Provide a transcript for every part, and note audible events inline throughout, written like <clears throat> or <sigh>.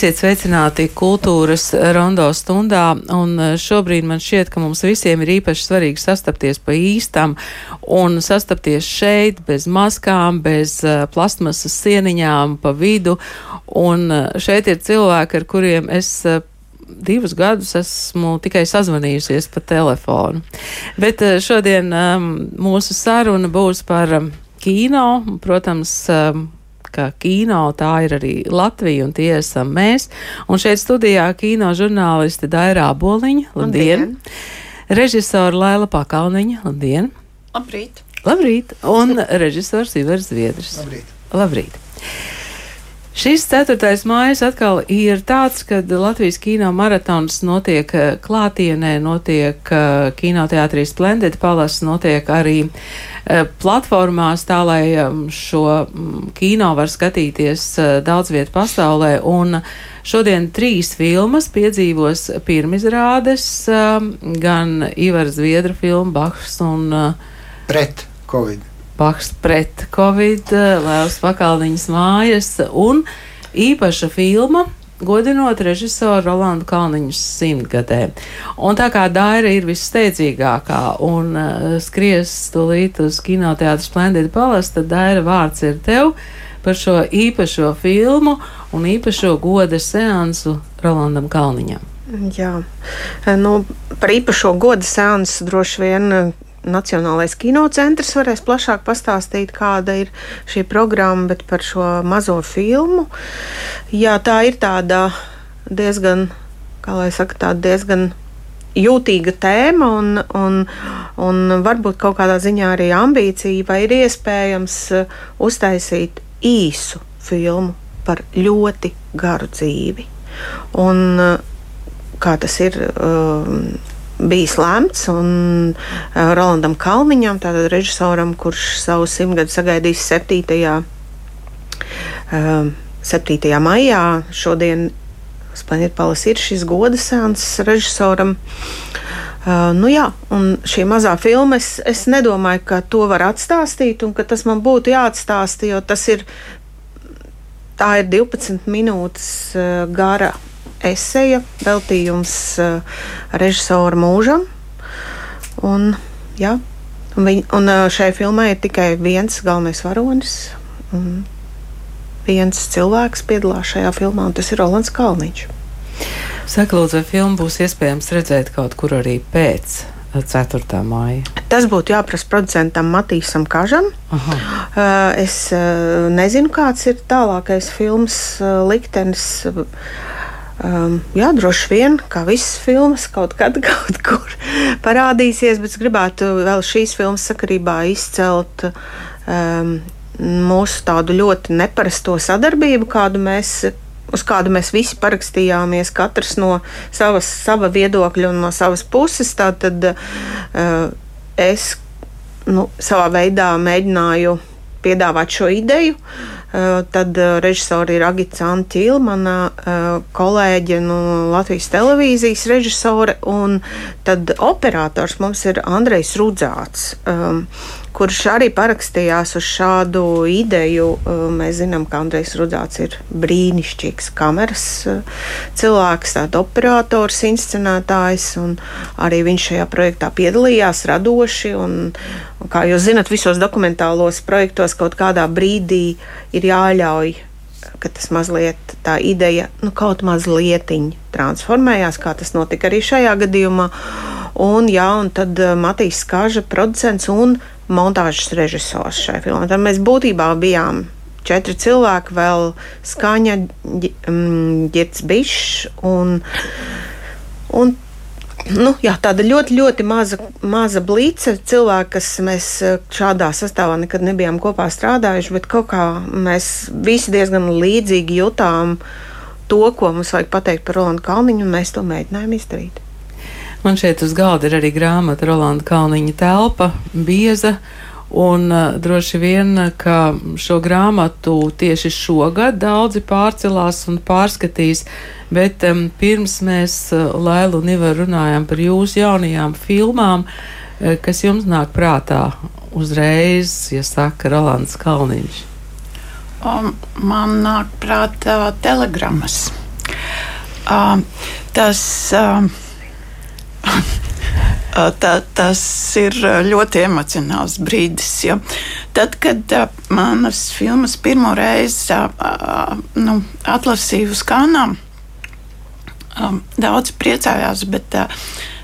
Esiet sveicināti kultūras rondo stundā, un eh, šobrīd man šķiet, ka mums visiem ir īpaši svarīgi sastapties pa īstam un sastapties šeit bez maskām, bez uh, plastmasas sieniņām pa vidu, un uh, šeit ir cilvēki, ar kuriem es divus gadus esmu tikai sazvanījusies pa telefonu. Bet šodien um, mūsu saruna būs par um, kino, protams, um, ka kino tā ir arī Latvija un tie esam mēs. Un šeit studijā kino žurnālisti Dairā Boliņa, labdien! labdien. Režisora Laila Pakalniņa, labdien! Labrīt! Labrīt! Un režisors Ivars Zviedrs. Labrīt! Labrīt. Šis ceturtais mājas atkal ir tāds, kad Latvijas kino maratons notiek eh, klātienē, notiek uh, kinoteātrī Splendid Palace, notiek arī uh, platformās tā, lai um, šo um, kino var skatīties daudz vietu pasaulē. Un šodien trīs filmas piedzīvos pirmizrādes, um, gan Ivar Zviedra filma Bachs un Pret Covid. Baks pret Covid, Lēvs Pakalniņas mājas un īpaša filma. Godinot režisoru Rolandu Kalniņu simtgadē. Un tā kā Daira ir vissteidzīgākā un uh, skries stulīt uz kinoteātris Splendid Palace, tad Daira vārds ir tev par šo īpašo filmu un īpašo goda seansu Rolandam Kalniņam. Jā, nu, par īpašo goda seansu droši vien Nacionālais kinocentrs varēs plašāk pastāstīt, kāda ir šī programma, bet par šo mazo filmu. Jā, tā ir tāda diezgan, kā lai saka, tāda diezgan jūtīga tēma un, un, un varbūt kaut kādā ziņā arī ambīcija, vai ir iespējams uh, uztaisīt īsu filmu par ļoti garu dzīvi. Un, uh, kā tas ir um, bijis lemts. Un uh, Rolandam Kalniņam, tātad režisoram, kurš savu simtgadu sagaidīs 7. Uh, 7. maijā, šodien Palace ir šis goda sēns režisoram. Uh, nu jā, un šī mazā filma, es, es nedomāju, ka to var atstāstīt, un ka tas man būtu jāatstāsta, jo tas ir, tā ir 12 minūtes uh, gara eseja, veltījums uh, režisora mūžam. Un, jā, un, viņ, un uh, šai filmai ir tikai viens galvenais varonis. Viens cilvēks piedalās šajā filmā, un tas ir Rolands Kalniņš. Saka, lūdzu, vai filmu būs iespējams redzēt kaut kur arī pēc 4. māja? Tas būtu jāprasa producentam Matīsam Kažam. Aha. Es nezinu, kāds ir tālākais filmas liktenis. Um, jā, droši vien, kā visas filmas, kaut kad <laughs> kaut kur parādīsies, bet es gribētu vēl šīs filmas sakarībā izcelt um, mūsu tādu ļoti neparasto sadarbību, kādu mēs uz kādu mēs visi parakstījāmies, katrs no savas, sava viedokļa un no savas puses. Tātad uh, es nu, savā veidā mēģināju piedāvāt šo ideju. Uh, Eh, tad eh, režisori ir Agita Antīla, mana eh, kolēģe no Latvijas televīzijas režisore, un tad operators mums ir Andrejs Rudzāts. Kurš arī parakstījās uz šādu ideju. Mēs zinām, ka Andrejs Rudzāts ir brīnišķīgs kameras cilvēks, tāds operators, inscenētājs, un arī viņš šajā projektā piedalījās radoši. Un, un kā jūs zinat, visos dokumentālos projektos kaut kādā brīdī ir jāļauj ka tas mazliet tā ideja, nu, kaut mazliet transformējās, kā tas notika arī šajā gadījumā. Un, jā, un tad Matīs Kāža, producents un montāžas režisors šai filmai. Tad mēs būtībā bijām četri cilvēki, vēl skaņa, mm, ģērts bišs un, un nu, jā, tāda ļoti, ļoti maza, maza blīce. Cilvēki, kas mēs šādā sastāvā nekad nebijām kopā strādājuši, bet kaut kā mēs visi diezgan līdzīgi jutām to, ko mums vajag pateikt par Rolandu Kalniņu, un mēs to mēģinājām izdarīt. Man šeit uz galda ir arī grāmata Rolanda Kalniņa telpa, bieza. Un uh, droši vien, ka šo grāmatu tieši šogad daudzi pārcelās un pārskatīs, bet um, pirms mēs uh, Lailu un Ivaru runājām par jūsu jaunajām filmām, uh, kas jums nāk prātā uzreiz, ja saka Rolands Kalniņš. Um, man nāk prātā telegrammas. Um, tas. Um, <laughs> Tā, tas ir ļoti emocionāls brīdis. Jo tad, kad manas filmas pirmo reizi nu, atlasīju uz kanām, daudz priecājās, bet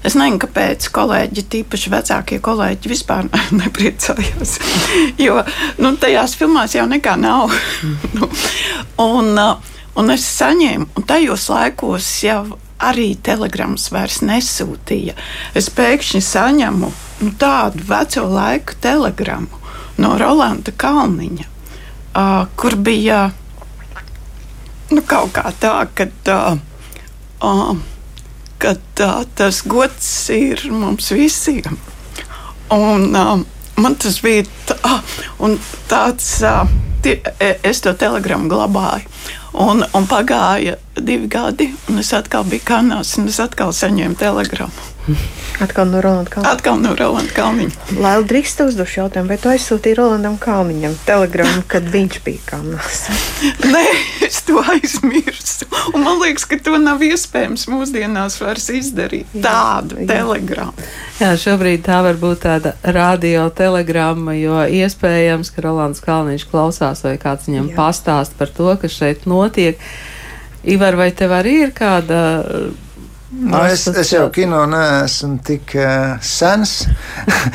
es nezinu, kāpēc kolēģi, tīpaši vecākie kolēģi, vispār <laughs> nepriecājās. <laughs> Jo nu, tajās filmās jau nekā nav. nu, un, un es saņēmu, un tajos laikos jau arī telegrams vairs nesūtīja. Es pēkšņi saņemu nu, tādu veco laiku telegramu no Rolanda Kalniņa, uh, kur bija nu, kaut kā tā, ka, uh, uh, ka uh, tas gods ir mums visiem. Un, uh, man tas bija tā, tāds, uh, tie, es to telegramu glabāju. Un, un pagāja divi gadi, un es atkal biju kanāls, un es atkal saņēmu telegramu. Atkal no Rolanda Kalniņa. Atkal no Rolanda Kalniņa. Lai drīkst uzdošu jautājumu, vai tu aizsūtīji Rolandam Kalniņam telegramu, kad viņš bija kanāls? <laughs> Nē, es to aizmirsu. Un man liekas, ka to nav iespējams mūsdienās vairs izdarīt. Tādu jā, telegramu. Jā, šobrīd tā var būt tāda radiotelegrama, jo iespējams, ka Rolands Kalniņš klausās vai kāds viņam jā. pastāst par to, kas šeit notiek. Ivar, vai tev arī ir kāda Nu, es, es jau kino neesmu tik uh, sens.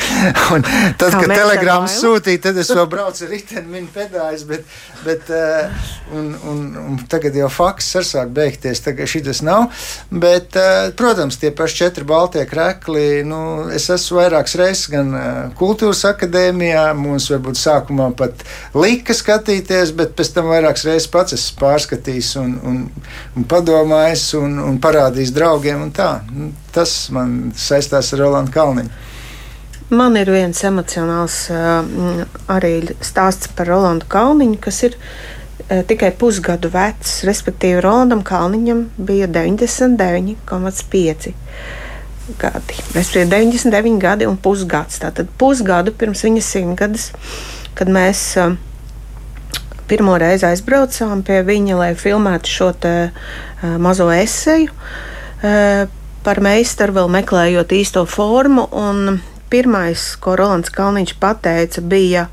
<laughs> tad, kad telegrāmas sūtīja, tad es vēl braucu ar riteni, mini pedāļus, bet, bet uh, un, un, un tagad jau faks ar sāk beigties, tagad šitas nav. Bet, uh, protams, tie paši četri baltie krekli, nu, es esmu vairākas reizes gan uh, kultūras akadēmijā, mums varbūt sākumā pat lika skatīties, bet pēc tam vairākas reizes pats esmu pārskatījis un, un, un padomājis un, un parādījis draugiem draugiem. Nu, tas man saistās ar Rolandu Kalniņu. Man ir viens emocionāls arī stāsts par Rolandu Kalniņu, kas ir tikai pusgadu vecs. Respektīvi, Rolandam Kalniņam bija 99,5 gadi. Mēs bijām 99 gadi un pusgads. Tātad pusgadu pirms viņa simtgades, kad mēs pirmo reizi aizbraucām pie viņa, lai filmētu šo mazo esēju. Eh, par meistaru vēl meklējot īsto formu. Pirmais, ko Rolands Kalniņš pateica, bija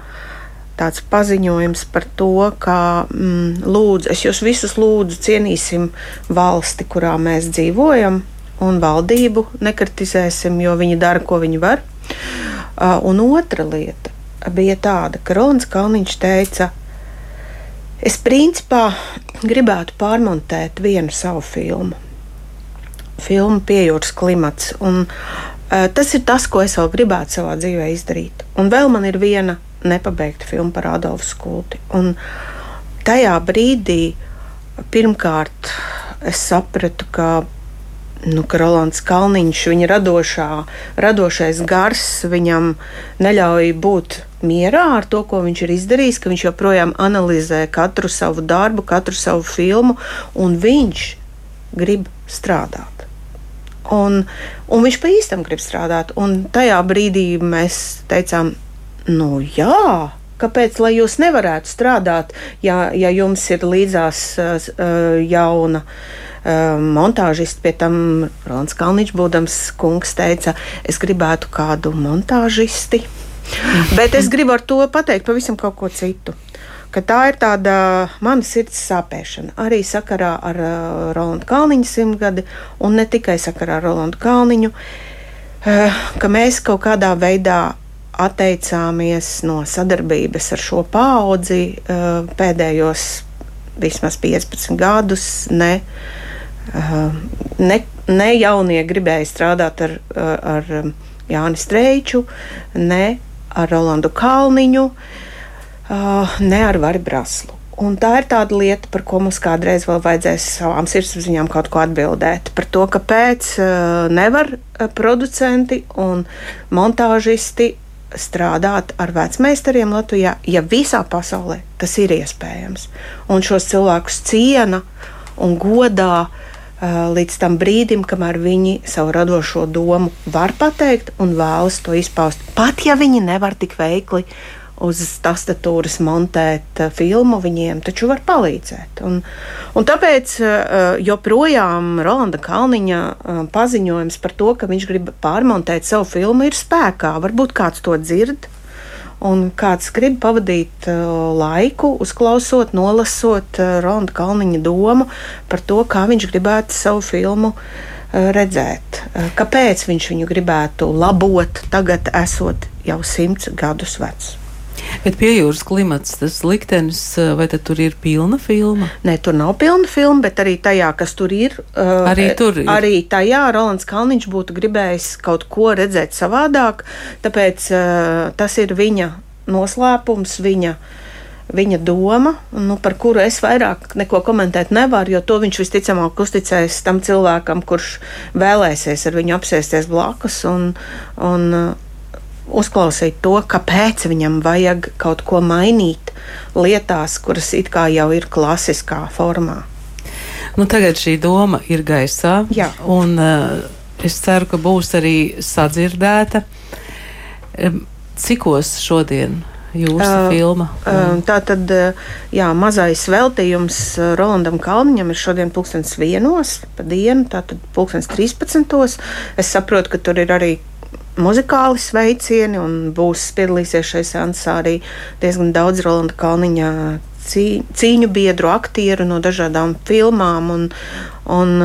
tāds paziņojums par to, ka mm, lūdzu, es jūs visus lūdzu cienīsim valsti, kurā mēs dzīvojam, un valdību nekritizēsim, jo viņi dara, ko viņi var. Uh, un otra lieta bija tāda, ka Rolands Kalniņš teica, es principā gribētu pārmontēt vienu savu filmu filmu Piejūras klimats. Un, uh, tas ir tas, ko es vēl gribētu savā dzīvē izdarīt. Un vēl man ir viena nepabeigta filma par Adolfu Skulti. Un tajā brīdī pirmkārt es sapratu, ka nu, ka Rolands Kalniņš, viņa radošā, radošais gars, viņam neļauj būt mierā ar to, ko viņš ir izdarījis, ka viņš joprojām analizē katru savu darbu, katru savu filmu, un viņš grib strādāt. Un, un viņš pa īstam grib strādāt. Un tajā brīdī mēs teicām, nu jā. Kāpēc lai jūs nevarētu strādāt, ja, ja jums ir līdzās uh, jauna uh, montāžista? Pie tam Rons Kalniņš, būdams kungs, teica, es gribētu kādu montāžisti. Bet es gribu ar to pateikt pavisam kaut ko citu ka tā ir tāda mana sirds sāpēšana. Arī sakarā ar uh, Rolandu Kalniņu simtgadi, un ne tikai sakarā ar Rolandu Kalniņu, uh, ka mēs kaut kādā veidā atteicāmies no sadarbības ar šo paudzi uh, pēdējos vismaz 15 gadus. Ne, uh, ne, ne jaunie gribēja strādāt ar, ar Jāni Streiču, ne ar Rolandu Kalniņu, ne ar Vari Braslu. Un tā ir tāda lieta, par ko mums kādreiz vēl vajadzēs savām sirdsapziņām kaut ko atbildēt. Par to, kāpēc nevar producenti un montāžisti strādāt ar vecmeistariem Latvijā, ja visā pasaulē tas ir iespējams. Un šos cilvēkus ciena un godā līdz tam brīdim, kamēr viņi savu radošo domu var pateikt un vēlas to izpaust. Pat ja viņi nevar tik veikli uz tastatūras montēt filmu, viņiem taču var palīdzēt. Un, un tāpēc joprojām Rolanda Kalniņa paziņojums par to, ka viņš grib pārmontēt savu filmu, ir spēkā. Varbūt kāds to dzird Un kāds grib pavadīt laiku, uzklausot, nolasot Ronda Kalniņa domu par to, kā viņš gribētu savu filmu redzēt. Kāpēc viņš viņu gribētu labot, tagad esot jau simts gadus vecs. Bet pie jūras klimats, tas liktenis, vai tur ir pilna filma? Nē, tur nav pilna filma, bet arī tajā, kas tur ir. Arī tur ir. Arī tajā Rolands Kalniņš būtu gribējis kaut ko redzēt savādāk, tāpēc tas ir viņa noslēpums, viņa viņa doma, nu, par kuru es vairāk neko komentēt nevaru, jo to viņš visticamāk uzticēs tam cilvēkam, kurš vēlēsies ar viņu apsēsties blakus un, un uzklausīt to, kāpēc viņam vajag kaut ko mainīt lietās, kuras it kā jau ir klasiskā formā. Nu, tagad šī doma ir gaisā, Jā. un uh, es ceru, ka būs arī sadzirdēta. Cikos šodien? jūsu uh, filma? Uh, tā tad, jā, mazais veltījums Rolandam Kalniņam ir šodien pulkstens vienos pa dienu, tātad pulkstens 13. Es saprotu, ka tur ir arī muzikāli sveicieni, un būs piedalīsies šai seansā arī diezgan daudz Rolanda Kalniņa cīņu biedru, aktieru no dažādām filmām. Un, un,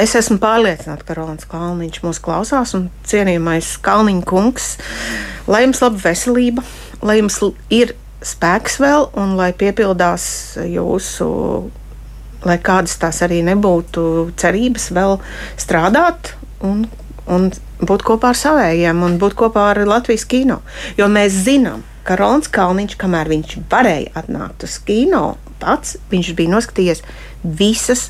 Es esmu pārliecināta, ka Rolands Kalniņš mūs klausās, un cienījamais Kalniņa kungs, lai jums laba veselība, lai jums ir spēks vēl, un lai piepildās jūsu, lai kādas tās arī nebūtu cerības, vēl strādāt un un būt kopā ar savējiem un būt kopā ar Latvijas kino. Jo mēs zinām, ka Rons Kalniņš, kamēr viņš varēja atnākt uz kino, pats viņš bija noskatījies visas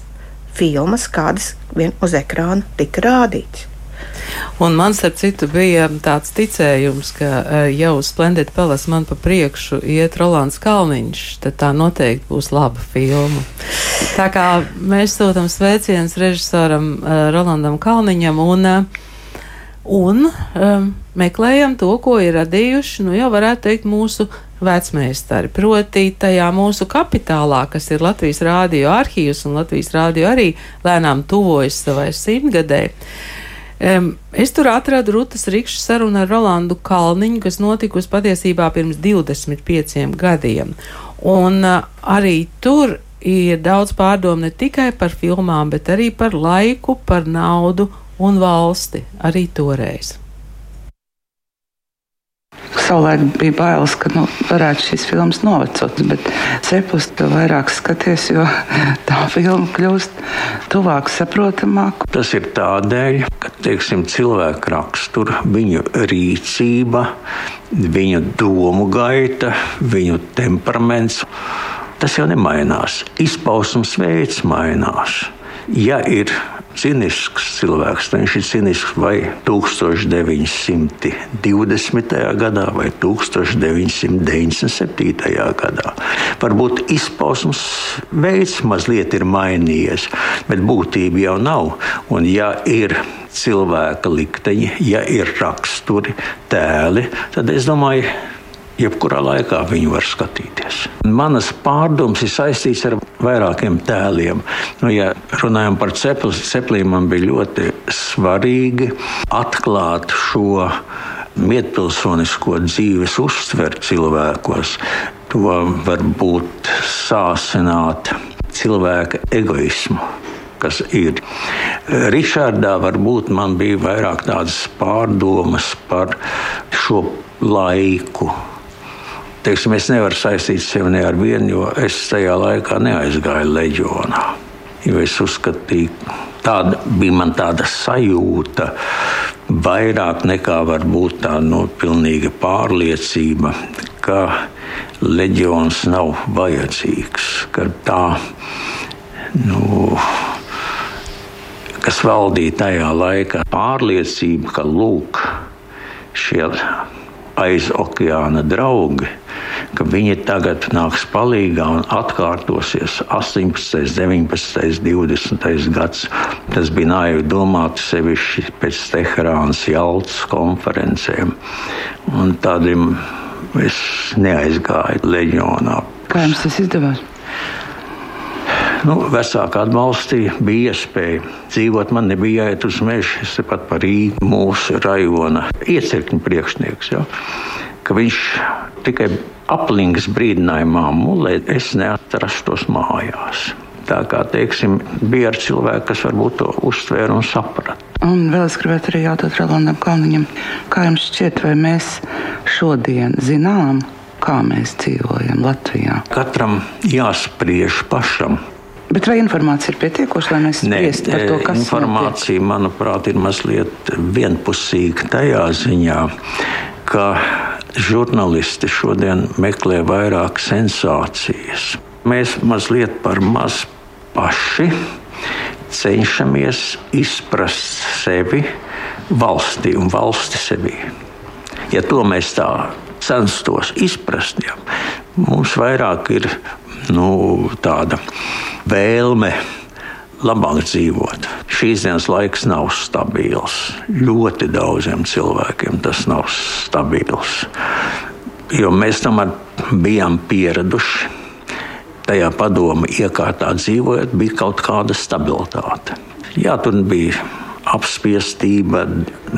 filmas, kādas vien uz ekrāna tika rādītas. Un man, starp citu, bija tāds ticējums, ka uh, jau uz Splendid Palace man pa priekšu iet Rolands Kalniņš, tad tā noteikti būs laba filma. Tā kā mēs sūtam sveicienus režisoram uh, Rolandam Kalniņam un uh, un um, meklējam to, ko ir radījuši, nu jau varētu teikt, mūsu vecmeistari. Proti, tajā mūsu kapitālā, kas ir Latvijas rādio arhīvs, un Latvijas rādio arī lēnām tuvojas savai simtgadē. Um, es tur atradu Rutas Rīkšas sarunu ar Rolandu Kalniņu, kas notikusi patiesībā pirms 25 gadiem. Un uh, arī tur ir daudz pārdomu ne tikai par filmām, bet arī par laiku, par naudu un valsti arī toreiz. Savulaik bija bailes, ka nu, varētu šīs filmas novecot, bet cepus to vairāk skaties, jo <laughs> tā filma kļūst tuvāk saprotamāk. Tas ir tādēļ, ka teiksim, cilvēku rakstura, viņu rīcība, viņu domu gaita, viņu temperaments, tas jau nemainās. Izpausmes veids mainās. Ja ir cinisks cilvēks. Viņš ir cinisks vai 1920. gadā, vai 1997. gadā. Varbūt izpausmes veids mazliet ir mainījies, bet būtība jau nav. Un, ja ir cilvēka likteņi, ja ir raksturi, tēli, tad es domāju, jebkurā laikā viņu var skatīties. Manas pārdomas ir saistītas ar vairākiem tēliem. Nu, ja runājam par ceplīm, man bija ļoti svarīgi atklāt šo mietpilsonisko dzīves uztveri cilvēkos. To varbūt sāsināt cilvēka egoismu kas ir. Ričardā varbūt man bija vairāk tādas pārdomas par šo laiku, Teiksim, es nevaru saistīt sevi ne ar vienu, jo es tajā laikā neaizgāju leģionā. Jo es uzskatīju, Tāda bija man tāda sajūta, vairāk nekā varbūt tā no nu, pilnīga pārliecība, ka leģions nav vajadzīgs, ka tā, nu, kas valdīja tajā laikā, pārliecība, ka lūk, šie aiz okeāna draugi ka viņi tagad nāks palīdzīgā un atkārtosies 18, 19, 20 gads. Tas bija naivi domāt sevišķi pēc Teherānas Jaltas konferencēm. Un tādiem es neaizgāju leģionā. Kā jums tas izdevās? Nu, vecāki atbalstīja, bija iespēja dzīvot. Man nebija jāiet uz mežu, es pat par Rīgu, mūsu rajona iecirkņu priekšnieks. Ja, viņš tikai aplinks brīdinājumam, lai es neatrastos mājās. Tā kā teiksim, bija ar cilvēku, kas varbūt to uztvēra un saprata. Un vēl es gribētu arī jautāt Rolandam Kalniņam, kā jums šķiet, vai mēs šodien zinām, kā mēs dzīvojam Latvijā? Katram jāspriež pašam. Bet vai informācija ir pietiekoša, lai mēs spriestu par to, kas ir? Informācija, notiek? manuprāt, ir mazliet vienpusīga tajā ziņā, ka žurnālisti šodien meklē vairāk sensācijas. Mēs mazliet par maz paši cenšamies izprast sevi valstī un valsti sevi. Ja to mēs tā censtos izprast, ja, mums vairāk ir nu, tāda vēlme labāk dzīvot. Šīs dienas laiks nav stabils. Ļoti daudziem cilvēkiem tas nav stabils. Jo mēs tam bijām pieraduši. Tajā padomu iekārtā dzīvojot, bija kaut kāda stabilitāte. Jā, tur bija apspiestība,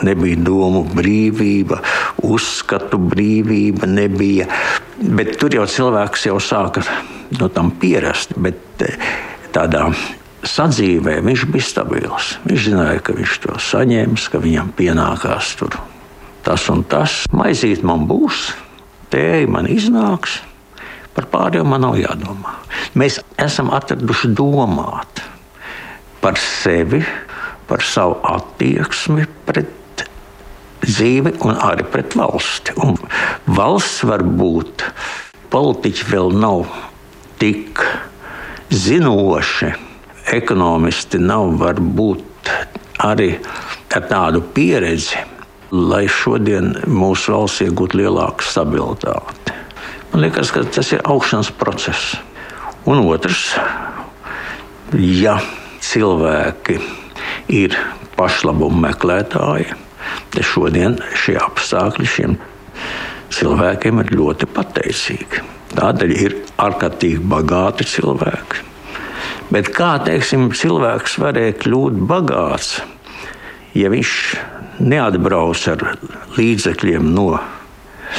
nebija domu brīvība, uzskatu brīvība, nebija. Bet tur jau cilvēks jau sāka no tam pierast. Bet eh, tādā sadzīvē viņš bija stabils. Viņš zināja, ka viņš to saņems, ka viņam pienākās tur tas un tas. Maizīt man būs, tēja man iznāks, par pārējo man nav jādomā. Mēs esam atraduši domāt par sevi, par savu attieksmi pret dzīvi un arī pret valsti. Un valsts var būt, politiķi vēl nav tik zinoši ekonomisti nav varbūt arī ar tādu pieredzi, lai šodien mūsu valsts iegūtu lielāku stabilitāti. Man liekas, ka tas ir augšanas process. Un otrs, ja cilvēki ir pašlabumu meklētāji, tad šodien šie apstākļi šiem cilvēkiem ir ļoti pateicīgi. Tādēļ ir ārkārtīgi bagāti cilvēki Bet kā teiksim, cilvēks varēja kļūt bagāts, ja viņš neatbrauc ar līdzekļiem no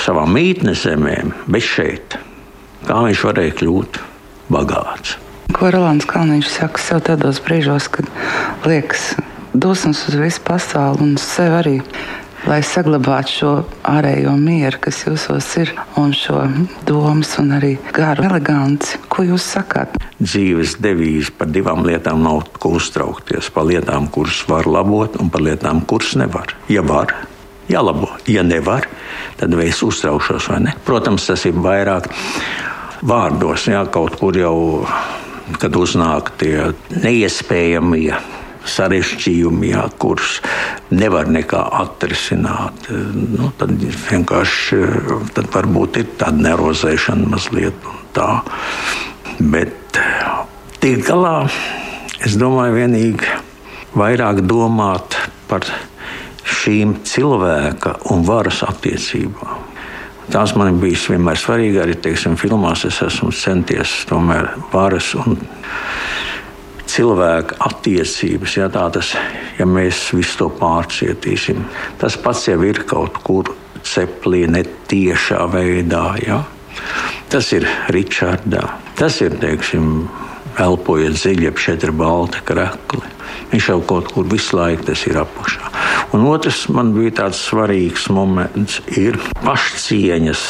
savām mītnes zemēm, bet šeit? Kā viņš varēja kļūt bagāts? Ko Rolands Kalniņš saka sev tādos brīžos, kad liekas dusmas uz visu pasauli un sev arī lai saglabātu šo ārējo mieru, kas jūsos ir, un šo domas un arī garu eleganci. Ko jūs sakāt? Dzīves devīze par divām lietām nav ko uztraukties. Par lietām, kuras var labot, un par lietām, kuras nevar. Ja var, jālabo. Ja nevar, tad es uztraukšos. Protams, tas ir vairāk vārdos, jā, kaut kur jau, kad uznāk tie neiespējamie sarežģījumi, jā, kurus nevar nekā atrisināt. Nu, tad vienkārši tad varbūt ir tāda nerozēšana mazliet tā. Bet tikt galā, es domāju, vienīgi vairāk domāt par šīm cilvēka un varas attiecībām. Tās man bijis vienmēr svarīgi. Arī teiksim, filmās es esmu centies tomēr varas un cilvēka attiecības, ja, tas, ja mēs visu to pārcietīsim, tas pats jau ir kaut kur ceplī, netiešā veidā. Ja. Tas ir Ričardā, tas ir, teiksim, elpojot dziļi, ap šeit ir balta krekli. Viņš jau kaut kur visu laiku ir apakšā. Un otrs man bija tāds svarīgs moments, ir pašcieņas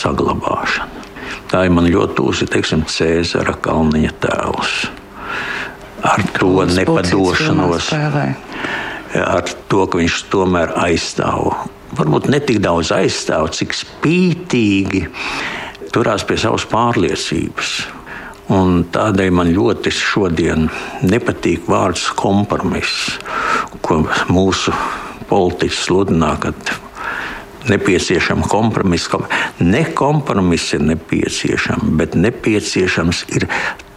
saglabāšana. Tā ir man ļoti tūsi, teiksim, Cēzara Kalniņa tēls ar to nepadošanos, ar to, ka viņš tomēr aizstāv. Varbūt ne tik daudz aizstāv, cik spītīgi turās pie savas pārliecības. Un tādēļ man ļoti šodien nepatīk vārds kompromiss, ko mūsu politiķi sludinā, kad nepieciešama kompromisa. Ne kompromiss ir nepieciešams, bet nepieciešams ir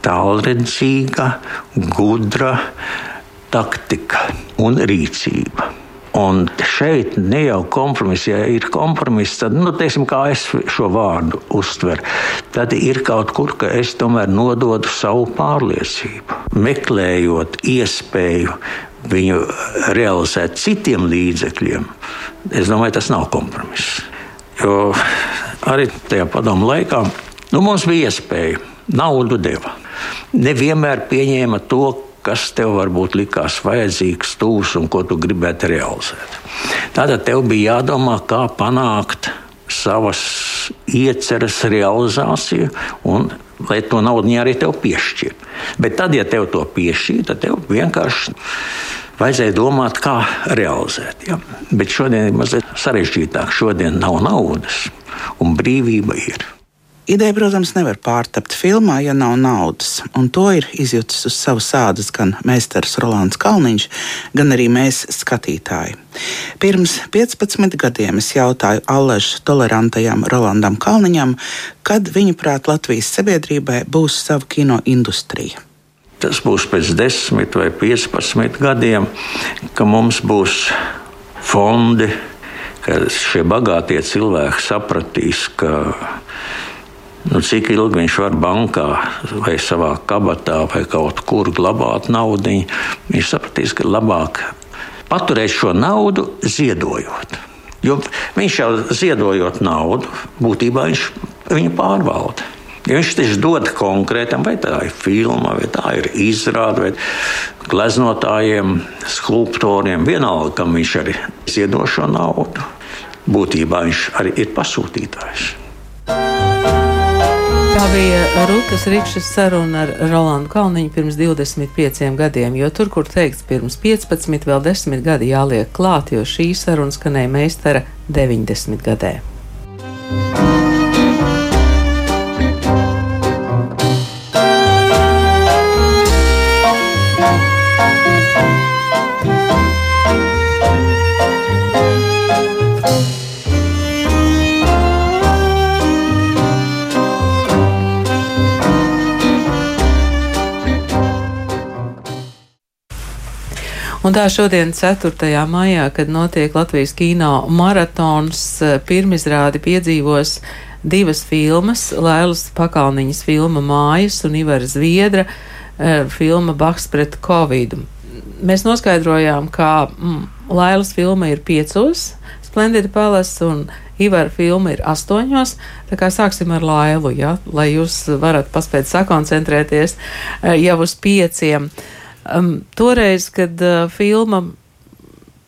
tālredzīga, gudra taktika un rīcība. Un šeit ne jau kompromiss, ja ir kompromiss, tad, nu, teiksim, kā es šo vārdu uztveru, tad ir kaut kur, ka es tomēr nododu savu pārliecību, meklējot iespēju viņu realizēt citiem līdzekļiem. Es domāju, tas nav kompromiss. Jo arī tajā padomu laikā nu, mums bija iespēja, naudu deva. Nevienmēr pieņēma to, kas tev varbūt likās vajadzīgs, tūs un ko tu gribētu realizēt. Tātad tev bija jādomā, kā panākt savas ieceres realizāciju un lai to naudu arī tev piešķir. Bet tad, ja tev to piešķir, tad tev vienkārši vajadzēja domāt, kā realizēt. Ja? Bet šodien ir mazliet sarežģītāk. Šodien nav naudas, un brīvība ir. Ideja, protams, nevar pārtapt filmā, ja nav naudas, un to ir izjutis uz savas ādas gan meistars Rolands Kalniņš, gan arī mēs, skatītāji. Pirms 15 gadiem es jautāju Allaža tolerantajam Rolandam Kalniņam, kad viņuprāt Latvijas sabiedrībai būs sava kino industrija. Tas būs pēc 10 vai 15 gadiem, ka mums būs fondi, ka šie bagātie cilvēki sapratīs, ka Nu, cik ilgi viņš var bankā vai savā kabatā vai kaut kur glabāt naudu, viņš sapratīs, ka labāk paturēt šo naudu ziedojot. Jo viņš jau ziedojot naudu, būtībā viņš viņu pārvalda. Ja viņš taču dod konkrētam, vai tā ir filma, vai tā ir izrāde, vai gleznotājiem, skulptoriem, vienalga, kam viņš arī ziedo šo naudu. Būtībā viņš arī ir pasūtītājs. Tā bija Rūtas Rīkšas saruna ar Rolandu Kalniņu pirms 25 gadiem, jo tur, kur teikts pirms 15, vēl 10 gadi jāliek klāt, jo šī saruna skanēja meistara 90 gadē. Un tā šodien, 4. maijā, kad notiek Latvijas kino maratons, eh, pirmizrādi piedzīvos divas filmas - Lēlas Pakalniņas filma Mājas un Ivara Zviedra eh, filma Baks pret Covid. Mēs noskaidrojām, ka mm, Lēlas filma ir piecos, Splendid Palace un Ivara filma ir astoņos. Tā kā sāksim ar Lailu, ja, lai jūs varat paspēt sakoncentrēties eh, jau uz pieciem. Uh, Um, toreiz, kad uh, filma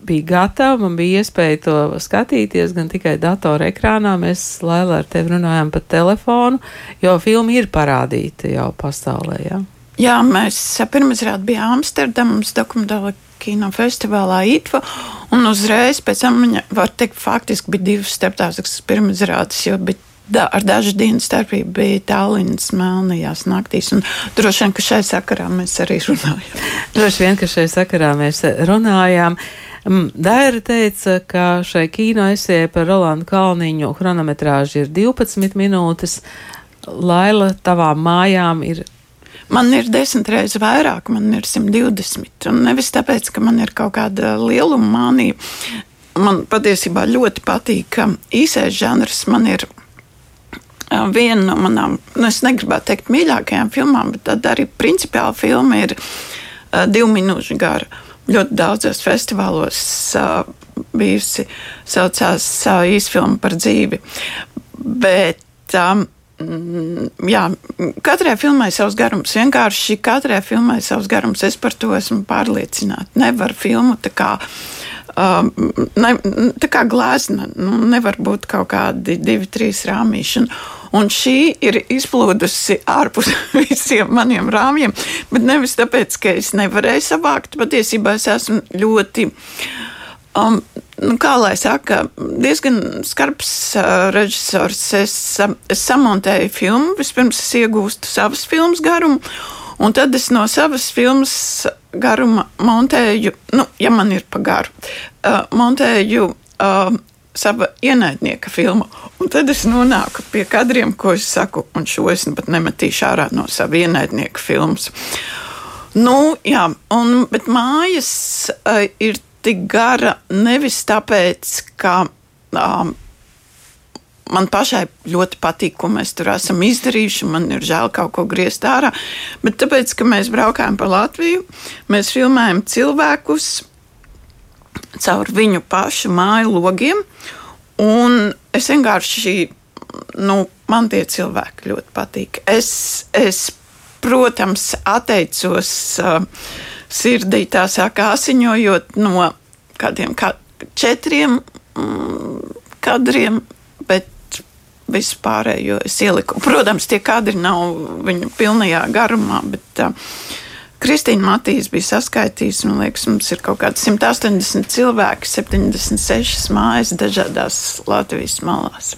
bija gatava, man bija iespēja to skatīties gan tikai datora ekrānā. Mēs Laila ar tevi runājām pa telefonu, jo filma ir parādīta jau pasaulē. Ja? Jā, mēs pirmizrādi bijām Amsterdamas dokumentāla kino festivālā ITVA, un uzreiz pēc tam viņa, var teikt, faktiski bija divas starptautiskas pirmizrādes, jo bija da, ar dažu dienu starpību bija Tallinas melnajās naktīs. Droši vien, ka šai sakarā mēs arī runājam. droši vien, ka šai sakarā mēs runājām. Daira teica, ka šai kino esē par Rolandu Kalniņu chronometrāža ir 12 minūtes. Laila, tavām mājām ir Man ir desmit reizes vairāk, man ir 120. Un nevis tāpēc, ka man ir kaut kāda lieluma mānija. Man patiesībā ļoti patīk, ka īsais žanrs man ir viena no manām, nu, es negribētu teikt, mīļākajām filmām, bet tad arī principiāli filma ir uh, divu minūšu gara. Ļoti daudzos festivālos uh, bijusi saucās uh, īsfilma par dzīvi. Bet, um, Jā, katrai filmai savs garums. Vienkārši katrai filmai savs garums. Es par to esmu pārliecināta. Nevar filmu tā kā Um, ne, tā kā glezna, nu, nevar būt kaut kādi divi, trīs rāmīši. Un, šī ir izplūdusi ārpus <laughs> visiem maniem rāmjiem, bet nevis tāpēc, ka es nevarēju savākt. Patiesībā es esmu ļoti. Um, nu, kā lai saka, diezgan skarbs uh, režisors. Es, uh, es samontēju filmu, vispirms es iegūstu savas filmas garumu, Un tad es no savas filmas garuma montēju, nu, ja man ir pa garu, uh, montēju uh, sava ienaidnieka filmu. Un tad es nonāku pie kadriem, ko es saku, un šo es pat nemetīšu ārā no sava ienaidnieka filmas. Nu, jā, un, bet mājas uh, ir tik gara nevis tāpēc, ka um, man pašai ļoti patīk, ko mēs tur esam izdarījuši. Man ir žēl kaut ko griezt ārā. Bet tāpēc, ka mēs braukājam pa Latviju, mēs filmējam cilvēkus caur viņu pašu māju logiem. Un es vienkārši, nu, man tie cilvēki ļoti patīk. Es, es protams, atteicos uh, sirdī tā saka, asiņojot no kādiem kā četriem mm, kadriem, bet visu pārējo es ieliku. Protams, tie kadri nav viņa pilnajā garumā, bet uh, Kristīna Matīs bija saskaitījusi, man liekas, mums ir kaut kādi 180 cilvēki, 76 mājas dažādās Latvijas malās.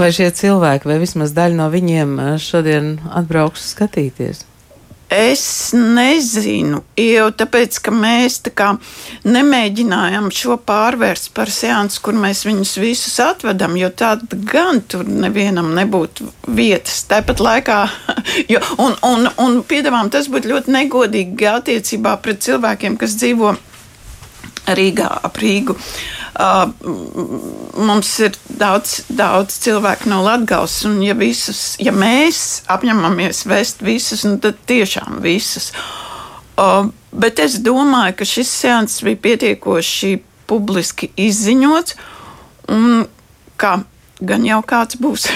Vai šie cilvēki, vai vismaz daļa no viņiem šodien atbrauks skatīties? Es nezinu, jau tāpēc, ka mēs tā kā nemēģinājām šo pārvērst par seansu, kur mēs viņus visus atvedam, jo tāda gan tur nevienam nebūtu vietas. Tāpat laikā, <laughs> jo, un, un, un piedāvām tas būtu ļoti negodīgi attiecībā pret cilvēkiem, kas dzīvo Rīgā ap Rīgu. Uh, mums ir daudz, daudz cilvēku no Latvijas, un ja, visus, ja mēs apņemamies vest visus, nu, tad tiešām visus. Bet es domāju, ka šis seans bija pietiekoši publiski izziņots, un kā gan jau kāds būs.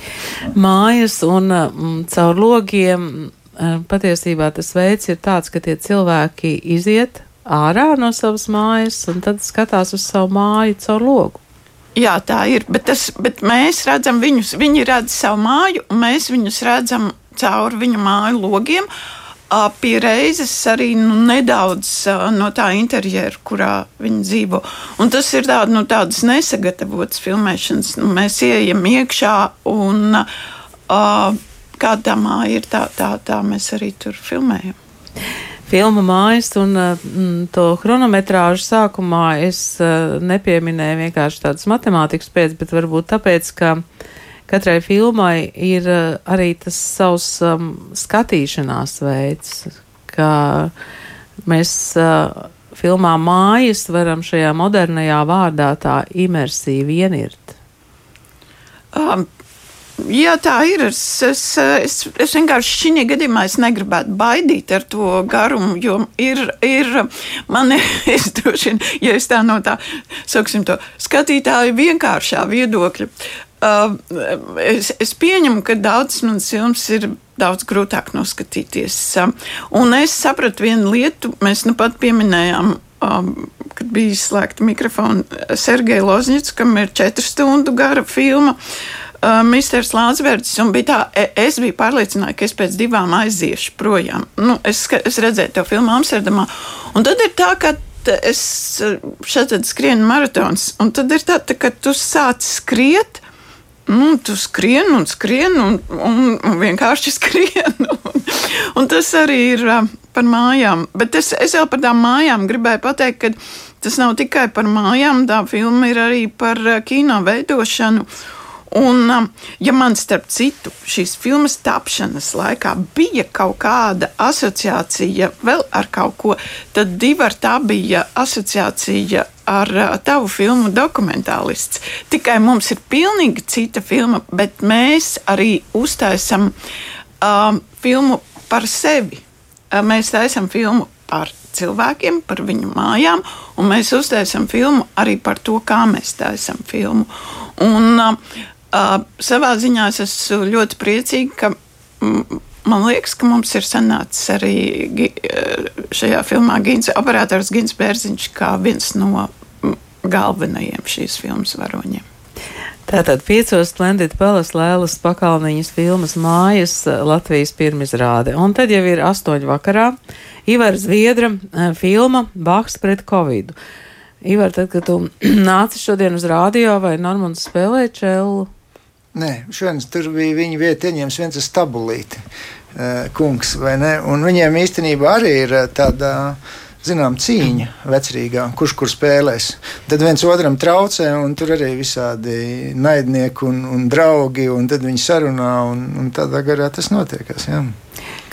<laughs> Mājas un mm, caur logiem patiesībā tas veids ir tāds, ka tie cilvēki iziet ārā no savas mājas un tad skatās uz savu māju caur logu. Jā, tā ir. Bet, tas, bet mēs redzam viņus, viņi redz savu māju, un mēs viņus redzam caur viņu māju logiem. Pie reizes arī nu, nedaudz no tā interjera, kurā viņi dzīvo. Un tas ir tād, nu, tādas nesagatavotas filmēšanas. Nu, mēs ieejam iekšā, un uh, kāda tā māja ir, tā, tā, tā mēs arī tur filmējam filmu mājas un mm, to chronometrāžu sākumā es uh, nepieminēju vienkārši tādas matemātikas pēc, bet varbūt tāpēc, ka katrai filmai ir uh, arī tas savs um, skatīšanās veids, ka mēs uh, filmā mājas varam šajā modernajā vārdā tā imersīvi ienirt. Um, Jā, tā ir. Es, es, es, es vienkārši šī gadījumā negribētu baidīt ar to garumu, jo ir, ir man, es droši vien, ja es tā no tā, saksim, to skatītāju vienkāršā viedokļa. Uh, es, es pieņemu, ka daudzas manas filmas ir daudz grūtāk noskatīties. Uh, un es sapratu vienu lietu, mēs nu pat pieminējām um, kad bija izslēgta mikrofona Sergeja Lozņits, kam ir četru stundu gara filma. Uh, uh, Misters Lānsbergs, un bija tā, e, es biju pārliecināta, ka es pēc divām aiziešu projām. Nu, es, es redzēju to filmu Amsterdamā, un tad ir tā, ka es šeit skrienu maratons, un tad ir tā, tā ka tu sāc skriet. Nu, tu skrien un skrien, un, un, un vienkārši <laughs> skrien. Un, un tas arī ir uh, par mājām. Bet es, es jau par tām mājām gribēju pateikt, ka tas nav tikai par mājām. Tā filma ir arī par kino veidošanu. Uh, Un, um, ja man starp citu šīs filmas tapšanas laikā bija kaut kāda asociācija vēl ar kaut ko, tad divi ar tā bija asociācija ar uh, tavu filmu dokumentālists. Tikai mums ir pilnīgi cita filma, bet mēs arī uztaisam um, filmu par sevi. Uh, mēs taisam filmu par cilvēkiem, par viņu mājām, un mēs uztaisām filmu arī par to, kā mēs taisām filmu. Un, uh, Uh, savā ziņā es esmu ļoti priecīga, ka mm, man liekas, ka mums ir sanācis arī šajā filmā Gins, operators Gins Bērziņš kā viens no galvenajiem šīs filmas varoņiem. Tātad piecos Splendid Palace Lēlas pakalniņas filmas mājas Latvijas pirmizrāde. Un tad jau ir astoņu vakarā Ivar Zviedra filma Baks pret Covid. Ivar, tad, kad tu <clears throat> nāci šodien uz rādio vai Normans spēlēja čelu? Nē, šodien tur bija viņa vieta ieņems viens stabulīti kungs, vai ne? Un viņiem īstenībā arī ir tāda zinām, cīņa vecrīgā, kurš kur spēlēs. Tad viens otram traucē, un tur arī visādi naidnieki un, un draugi, un tad viņi sarunā, un, un tādā garā tas notiekās. Jā.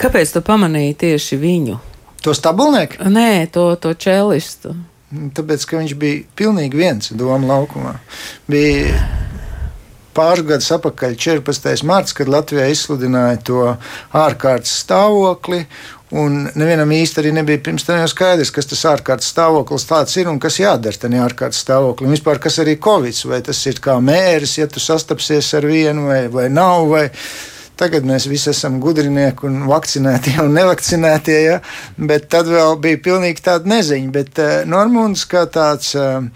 Kāpēc tu pamanīji tieši viņu? To stabulnieku? Nē, to, to čelistu. Tāpēc, ka viņš bija pilnīgi viens doma laukumā. Bija pāris gadus atpakaļ, 14. marts, kad Latvijā izsludināja to ārkārtas stāvokli. Un nevienam īsti arī nebija pirms tam jau skaidrs, kas tas ārkārtas stāvoklis tāds ir un kas jādara tajā ārkārtas stāvoklī. Un vispār, kas arī Covid, vai tas ir kā mēris, ja tu sastapsies ar vienu vai, vai nav. Vai Tagad mēs visi esam gudrinieki un vakcinētie un nevakcinētie, ja? bet tad vēl bija pilnīgi tāda neziņa. Bet uh, Normons kā tāds. Uh,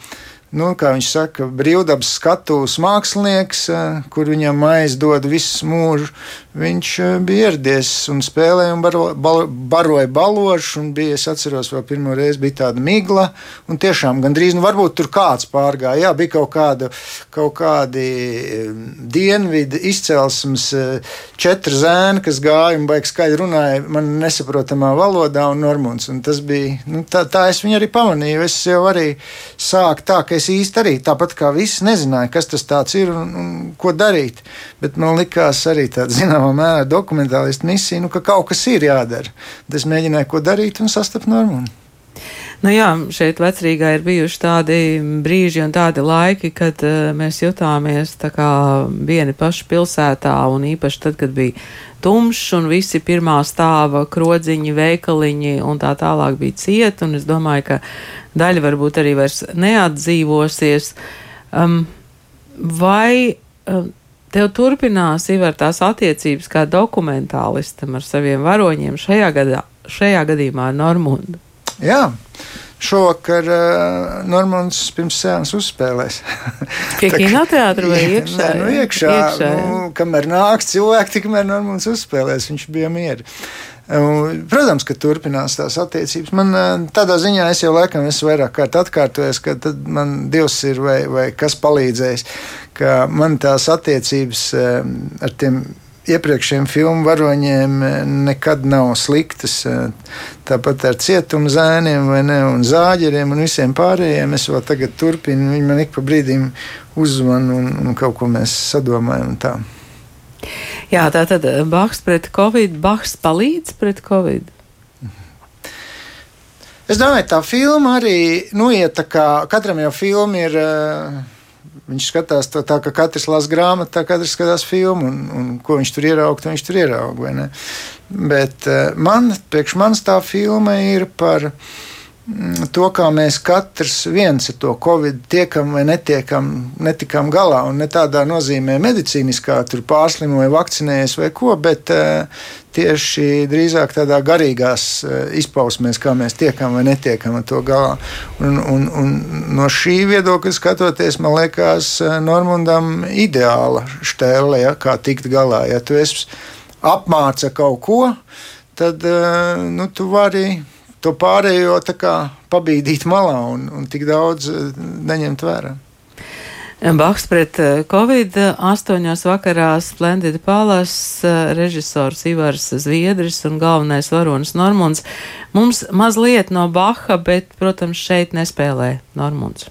nu, kā viņš saka, brīvdabas skatuves mākslinieks, eh, kur viņam maize dod visu mūžu. Viņš eh, bija ieradies un spēlēja un baro, bal, baroja balošu. Bija, es atceros, vēl pirmo reizi bija tāda migla. Un tiešām gandrīz, nu, varbūt tur kāds pārgāja. Jā, bija kaut, kāda, kaut kādi eh, dienvidu izcelsmes četri zēni, kas gāja un baigi skaļi runāja man nesaprotamā valodā un normunds. Un tas bija, nu, tā, tā es viņu arī pamanīju. Es jau arī sāku tā, ka es īsti arī tāpat kā visi nezināju, kas tas ir un, un ko darīt. Bet man likās arī tāda <laughs> zināmā mērā dokumentālistu misija, nu, ka kaut kas ir jādara. Tad es mēģināju, ko darīt un sastapt normu. Nu jā, šeit vecrīgā ir bijuši tādi brīži un tādi laiki, kad uh, mēs jutāmies tā kā vieni paši pilsētā un īpaši tad, kad bija tumšs un visi pirmā stāva krodziņi, veikaliņi un tā tālāk bija ciet. Un es domāju, ka daļa varbūt arī vairs neatdzīvosies. Um, vai um, tev turpinās Ivar tās attiecības kā dokumentālistam ar saviem varoņiem šajā, gadā, šajā gadījumā ar Normundu? Jā. Šovakar uh, Normons pirms sēnes uzspēlēs. <laughs> Pie kinoteātra vai <laughs> iekšā? Nē, nu iekšā. iekšā nu, kamēr nāks cilvēki, tikmēr Normons uzspēlēs. Viņš bija mieru. Protams, ka turpinās tās attiecības. Man tādā ziņā es jau laikam esmu vairāk kārt atkārtojis, ka man Dievs ir vai, vai kas palīdzējis, ka man tās attiecības ar tiem iepriekšējiem filmu varoņiem eh, nekad nav sliktas. Eh, tāpat ar cietumu zēniem, ne, un zāģeriem un visiem pārējiem. Es vēl tagad turpinu, viņi man ik pa brīdim uzzvan un, un kaut ko mēs sadomājam. Tā. Jā, tā tad eh, Baks pret Covid, Baks palīdz pret Covid. Es domāju, tā filma arī nu, iet tā kā katram jau filma ir. Uh, Viņš skatās to tā, ka katrs lasa grāmatu, tā katrs skatās filmu, un, un ko viņš tur ierauga, viņš tur ierauga. Bet uh, man, priekš manis tā filma ir par mm, to, kā mēs katrs viens ar to covid tiekam vai netiekam, netikam galā. Un ne tādā nozīmē medicīniskā, tur pārslimoja, vakcinējies vai ko, bet uh, tieši drīzāk tādā garīgās eh, izpausmēs, kā mēs tiekam vai netiekam ar to galā. Un, un, un no šī viedokļa skatoties, man liekas, eh, Normundam ideāla stēle, ja, kā tikt galā. Ja tu esi apmāca kaut ko, tad eh, nu, tu vari to pārējo pabīdīt malā un, un tik daudz neņemt vērā. Baks pret eh, Covid astoņos vakarā Splendid Palas eh, režisors Ivars Zviedris un galvenais varonis Normunds. Mums mazliet no Baha, bet, protams, šeit nespēlē Normunds.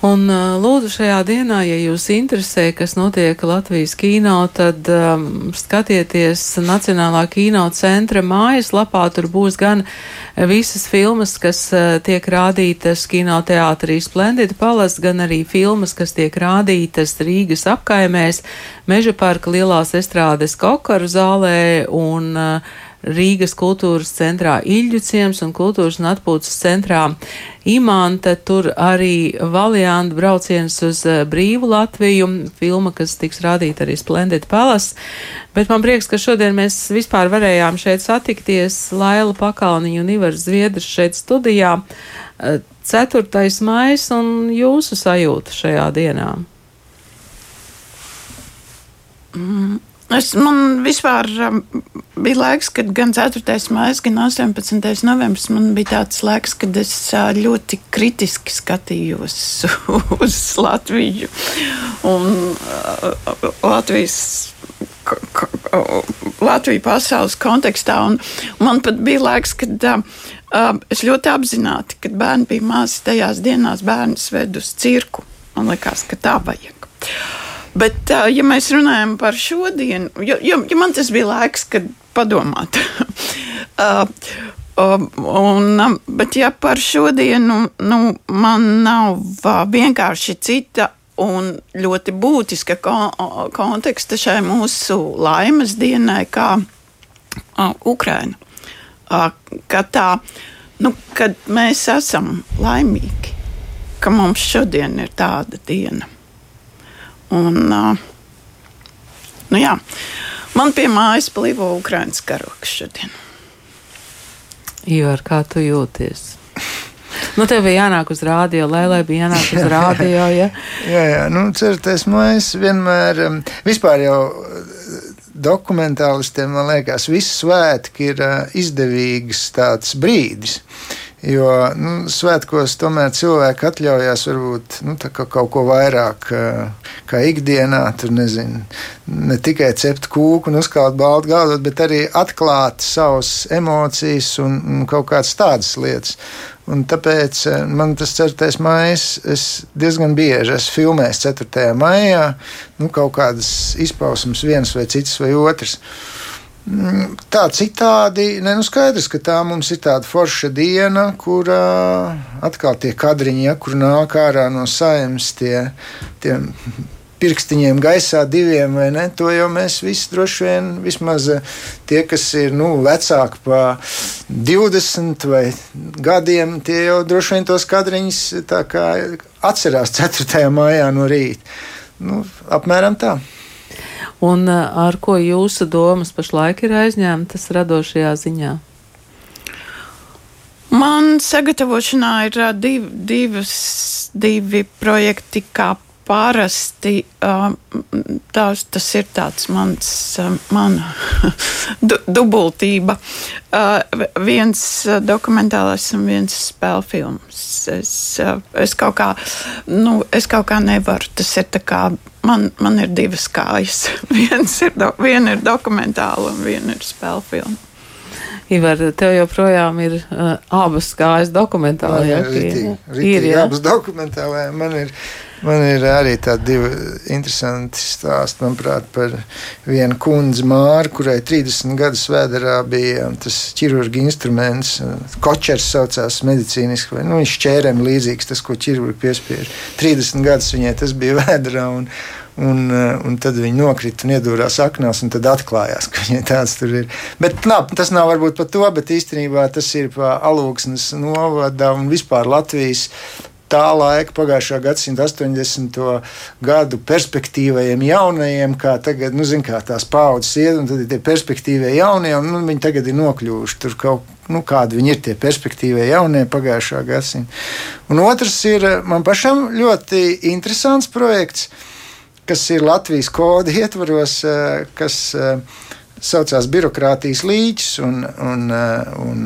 Un lūdzu šajā dienā, ja jūs interesē, kas notiek Latvijas kino, tad um, skatieties Nacionālā kino centra mājaslapā. Tur būs gan visas filmas, kas uh, tiek rādītas kinoteātrī Splendid Palace, gan arī filmas, kas tiek rādītas Rīgas apkaimēs, Meža parka lielās estrādes kokaru zālē un uh, Rīgas kultūras centrā Iļģuciems un kultūras un atpūtas centrā Imanta. Tur arī Valjāna brauciens uz uh, brīvu Latviju, filma, kas tiks rādīta arī Splendid Palace. Bet man prieks, ka šodien mēs vispār varējām šeit satikties Laila Pakalniņa un Ivars Zviedrs šeit studijā. Uh, 4. maijs un jūsu sajūta šajā dienā? Mm. Es, man vispār um, bija laiks, kad gan 4. maija, gan 18. novembris man bija tāds laiks, kad es uh, ļoti kritiski skatījos <laughs> uz Latviju un uh, Latvijas. Latviju pasaules kontekstā. Un man pat bija laiks, kad uh, es ļoti apzināti, kad bērni bija mazi, tajās dienās bērnus ved uz cirku. Man liekas, ka tā vajag. Bet, ja mēs runājam par šodienu, jo, jo, jo man tas bija laiks, kad padomāt. <laughs> Un, bet, ja par šodienu, nu, man nav vienkārši cita un ļoti būtiska konteksta šai mūsu laimes dienai, kā Ukraina. Ka tā, nu, kad mēs esam laimīgi, ka mums šodien ir tāda diena. Un, nu jā, man pie mājas plīvo Ukraiņas karoks šodien. Ivar, kā tu jūties? Nu, tev bija jānāk uz rādio, lai, lai bija jānāk uz rādio. Ja? jā, jā, nu, cerieties, mēs vienmēr, vispār jau dokumentālistiem, man liekas, visi svētki ir izdevīgs tāds brīdis. Jo nu, svētkos tomēr cilvēki atļaujas varbūt nu, kaut ko vairāk kā ikdienā. Tur nezinu, ne tikai cept kūku un uzkāpt baltu galdu, bet arī atklāt savas emocijas un, un kaut kādas tādas lietas. Un tāpēc man tas 4. maija, es diezgan bieži esmu filmējis 4. maijā, nu, kaut kādas izpausmes, viens vai cits vai otrs. Tā citādi, ne, nu skaidrs, ka tā mums ir tāda forša diena, kur atkal tie kadriņi, ja, kur nāk ārā no saimnes tie, tie pirkstiņiem gaisā diviem, vai ne? To jau mēs visi droši vien, vismaz tie, kas ir nu, vecāki par 20 vai gadiem, tie jau droši vien tos kadriņus atcerās 4. maijā no rīta. Nu, apmēram tā. Un eh, ar ko jūsu domas pašlaik ir aizņemtas radošajā ziņā? Man sagatavošanā ir uh, div, divas, divi projekti, kā parasti. Uh, tās, tas ir tāds mans, mana <laughs> du, dubultība. Viens dokumentālais un viens spēļu films. Es, es, kaut kā, nu, es kaut kā nevaru. Tas ir tā kā man, man ir divas kājas. <laughs> Ir, do, viena ir dokumentāla un viena ir spēļu filma. Ivar, tev joprojām ir uh, abas kājas dokumentālajā. Man ir, ritīgi, ritīgi ir jā? abas dokumentālajā. Man ir, man ir arī tādi divi interesanti stāsti, manuprāt, par vienu kundzi Māru, kurai 30 gadus vēderā bija tas ķirurgi instruments, kočers saucās medicīniski, vai nu, viņš ķērēm līdzīgs, tas, ko ķirurgi piespiež. 30 gadus viņai tas bija vēderā. Un, Un, un tad viņi nokrita un iedūrās aknās, un tad atklājās, ka viņai tāds tur ir. Bet nā, tas nav varbūt par to, bet īstenībā tas ir par alūksnes novada un vispār Latvijas tā laika, pagājušā gadsimta 80. gadu perspektīvajiem jaunajiem, kā tagad, nu, zin, kā tās paudzes iet, un tad ir tie perspektīvie jaunie, un nu, viņi tagad ir nokļuvuši tur kaut nu, kādi viņi ir tie perspektīvie jaunie pagājušā gadsimta. Un otrs ir man pašam ļoti interesants projekts kas ir Latvijas koda ietvaros, eh, kas eh, saucās birokrātijas līķis. Un, un, eh, un,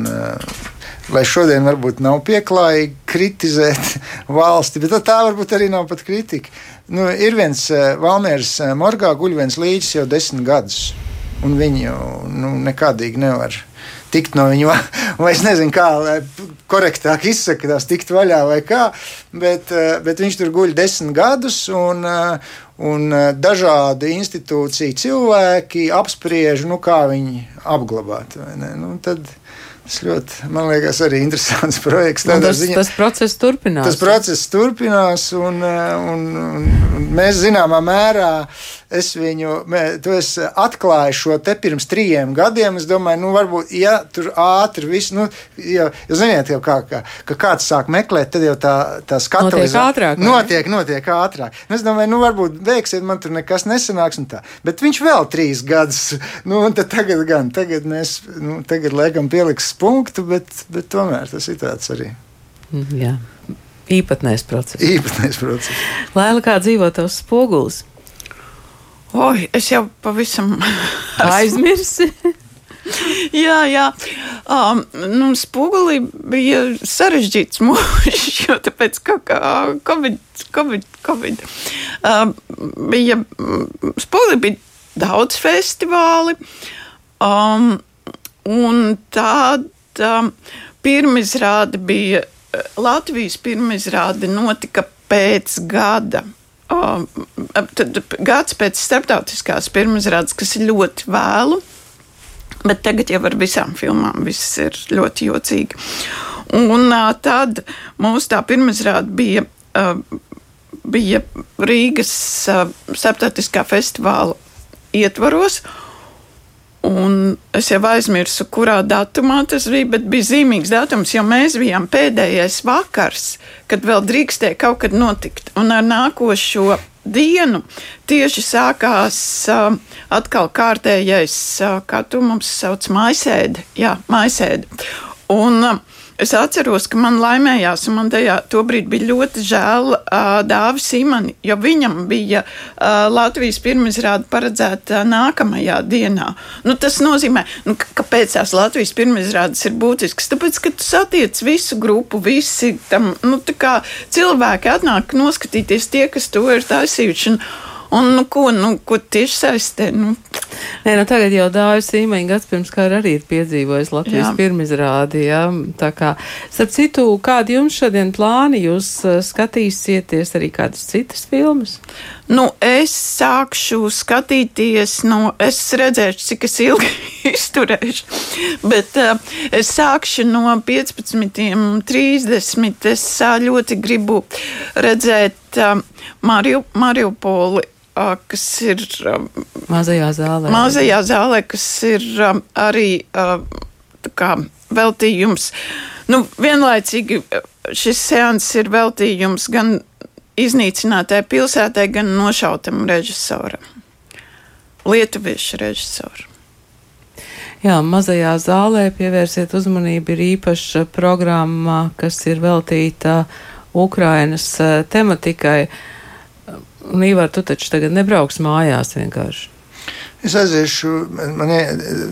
lai šodien varbūt nav pieklājīgi kritizēt <laughs> valsti, bet tā varbūt arī nav pat kritika. Nu, ir viens Valmērs Morgā guļ viens līķis jau desmit gadus, un viņu nu, nekādīgi nevar tikt no viņa, <laughs> vai es nezinu, kā korektāk izsakās, tikt vaļā vai kā, bet, bet viņš tur guļ desmit gadus, un, Un dažādi institūciju cilvēki apspriež, nu, kā viņu apglabāt. Nu, tad, Tas ļoti, man liekas, arī interesants <laughs> projekts. Tas, ziņā, tas process turpinās. Tas process turpinās, un, un, un, un mēs zināmā mērā es viņu, tu esi atklājis šo te pirms trījiem gadiem. Es domāju, nu, varbūt, ja tur ātri viss, nu, jau, jau ziniet, jau kā, kā, ka kāds sāk meklēt, tad jau tā, tā skatalizācija notiek, notiek ātrāk. Nu, es domāju, nu, varbūt veiksiet, man tur nekas nesanāks un tā. Bet viņš vēl trīs gadus, <laughs> nu, un tagad gan, tagad mēs, nu, tagad liekam pieliks punktu, bet, bet tomēr tas ir tāds arī. Mm, jā. Īpatnējs process. Īpatnējs process. Lēla, kā dzīvo tavs spogulis? Oi, es jau pavisam <laughs> aizmirsu. <laughs> jā, jā. Um, nu, Spogulī bija sarežģīts mūžs, <laughs> jo tāpēc, ka Covid, Covid, Covid um, bija, Spogulī bija daudz festivāli, um, un tāda um, pirmizrāde bija, Latvijas pirmizrāde notika pēc gada tad gads pēc starptautiskās pirmizrādes, kas ir ļoti vēlu. Bet tagad jau ar visām filmām viss ir ļoti jocīgi. Un tad mūsu tā pirmizrāde bija, bija Rīgas starptautiskā festivāla ietvaros. Un es jau aizmirsu, kurā datumā tas bija, bet bija zīmīgs datums, jo mēs bijām pēdējais vakars, kad vēl drīkstēja kaut kad notikt. Un ar nākošo dienu tieši sākās uh, atkal kārtējais, uh, kā tu mums sauc, maisēde. Jā, maisēde. Un, uh, Es atceros, ka man laimējās, un man tajā brīdī bija ļoti žēl uh, Dāvis Simani, jo viņam bija uh, Latvijas pirmizrāde paredzēta nākamajā dienā. Nu, tas nozīmē, nu, kāpēc tās Latvijas pirmizrādes ir būtiskas? Tāpēc, ka tu satiec visu grupu, visi tam, nu, cilvēki atnāk noskatīties tie, kas to ir taisījuši. Un, Un, nu, ko, nu, ko tieši saistē? Nu. Nē, nu, tagad jau dāvis īmeņa gads pirms kā arī ir piedzīvojis Latvijas pirmizrādi. Ja? Tā kā, starp citu, kādi jums šodien plāni? Jūs skatīsieties arī kādas citas filmas? Nu, es sākšu skatīties, nu, es redzēšu, cik es ilgi <laughs> izturēšu, bet uh, es sākšu no 15.30. Es uh, ļoti gribu redzēt uh, Mariupoli kas ir mazajā zālē. Mazajā zālē, kas ir arī kā, veltījums. Nu, vienlaicīgi šis seans ir veltījums gan iznīcinātai pilsētai, gan nošautam režisoram. Lietuviešu režisoram. Jā, mazajā zālē pievērsiet uzmanību. Ir īpaša programma, kas ir veltīta Ukrainas tematikai. Uh, Un, Ivar, tu taču tagad nebrauks mājās vienkārši. Es aiziešu, man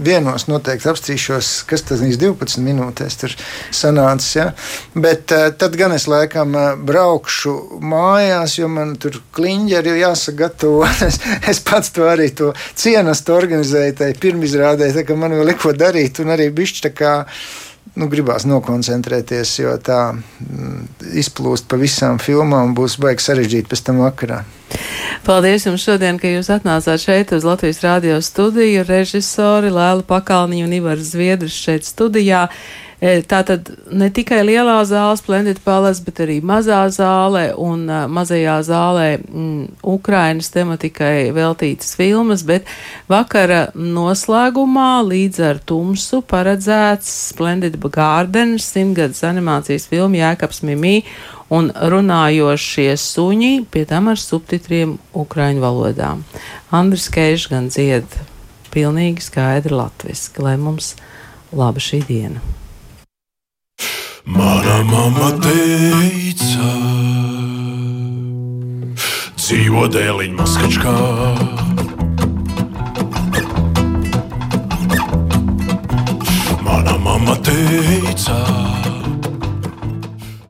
vienos noteikti apstrīšos, kas tas ir 12 minūtēs tur sanācis. Ja? Bet uh, tad gan es laikam uh, braukšu mājās, jo man tur kliņģeri ir jāsagatavo. <laughs> es, es pats to arī to cienastu organizēju, tai pirmizrādēju, tā ka man vēl ir ko darīt un arī bišķi tā kā nu, gribās nokoncentrēties, jo tā mm, izplūst pa visām filmām būs baigi sarežģīti pēc tam vakarā. Paldies jums šodien, ka jūs atnācāt šeit uz Latvijas radio studiju. Režisori Lēla Pakalniņa un Ivars Zviedrs šeit studijā. E, tā tad ne tikai lielā zāle, Splendid Palace, bet arī mazā zāle un uh, mazajā zālē mm, Ukrainas tematikai veltītas filmas, bet vakara noslēgumā līdz ar tumsu paredzēts Splendid Garden, simtgadus animācijas filma Jēkabs Mimī un runājošie suņi, pie tam ar subtitriem ukraiņu valodā. Andris Keiš gan dzied pilnīgi skaidri latviski, lai mums laba šī diena. Mana mamma teica, dzīvo dēliņa maskačkā. Mana mamma teica,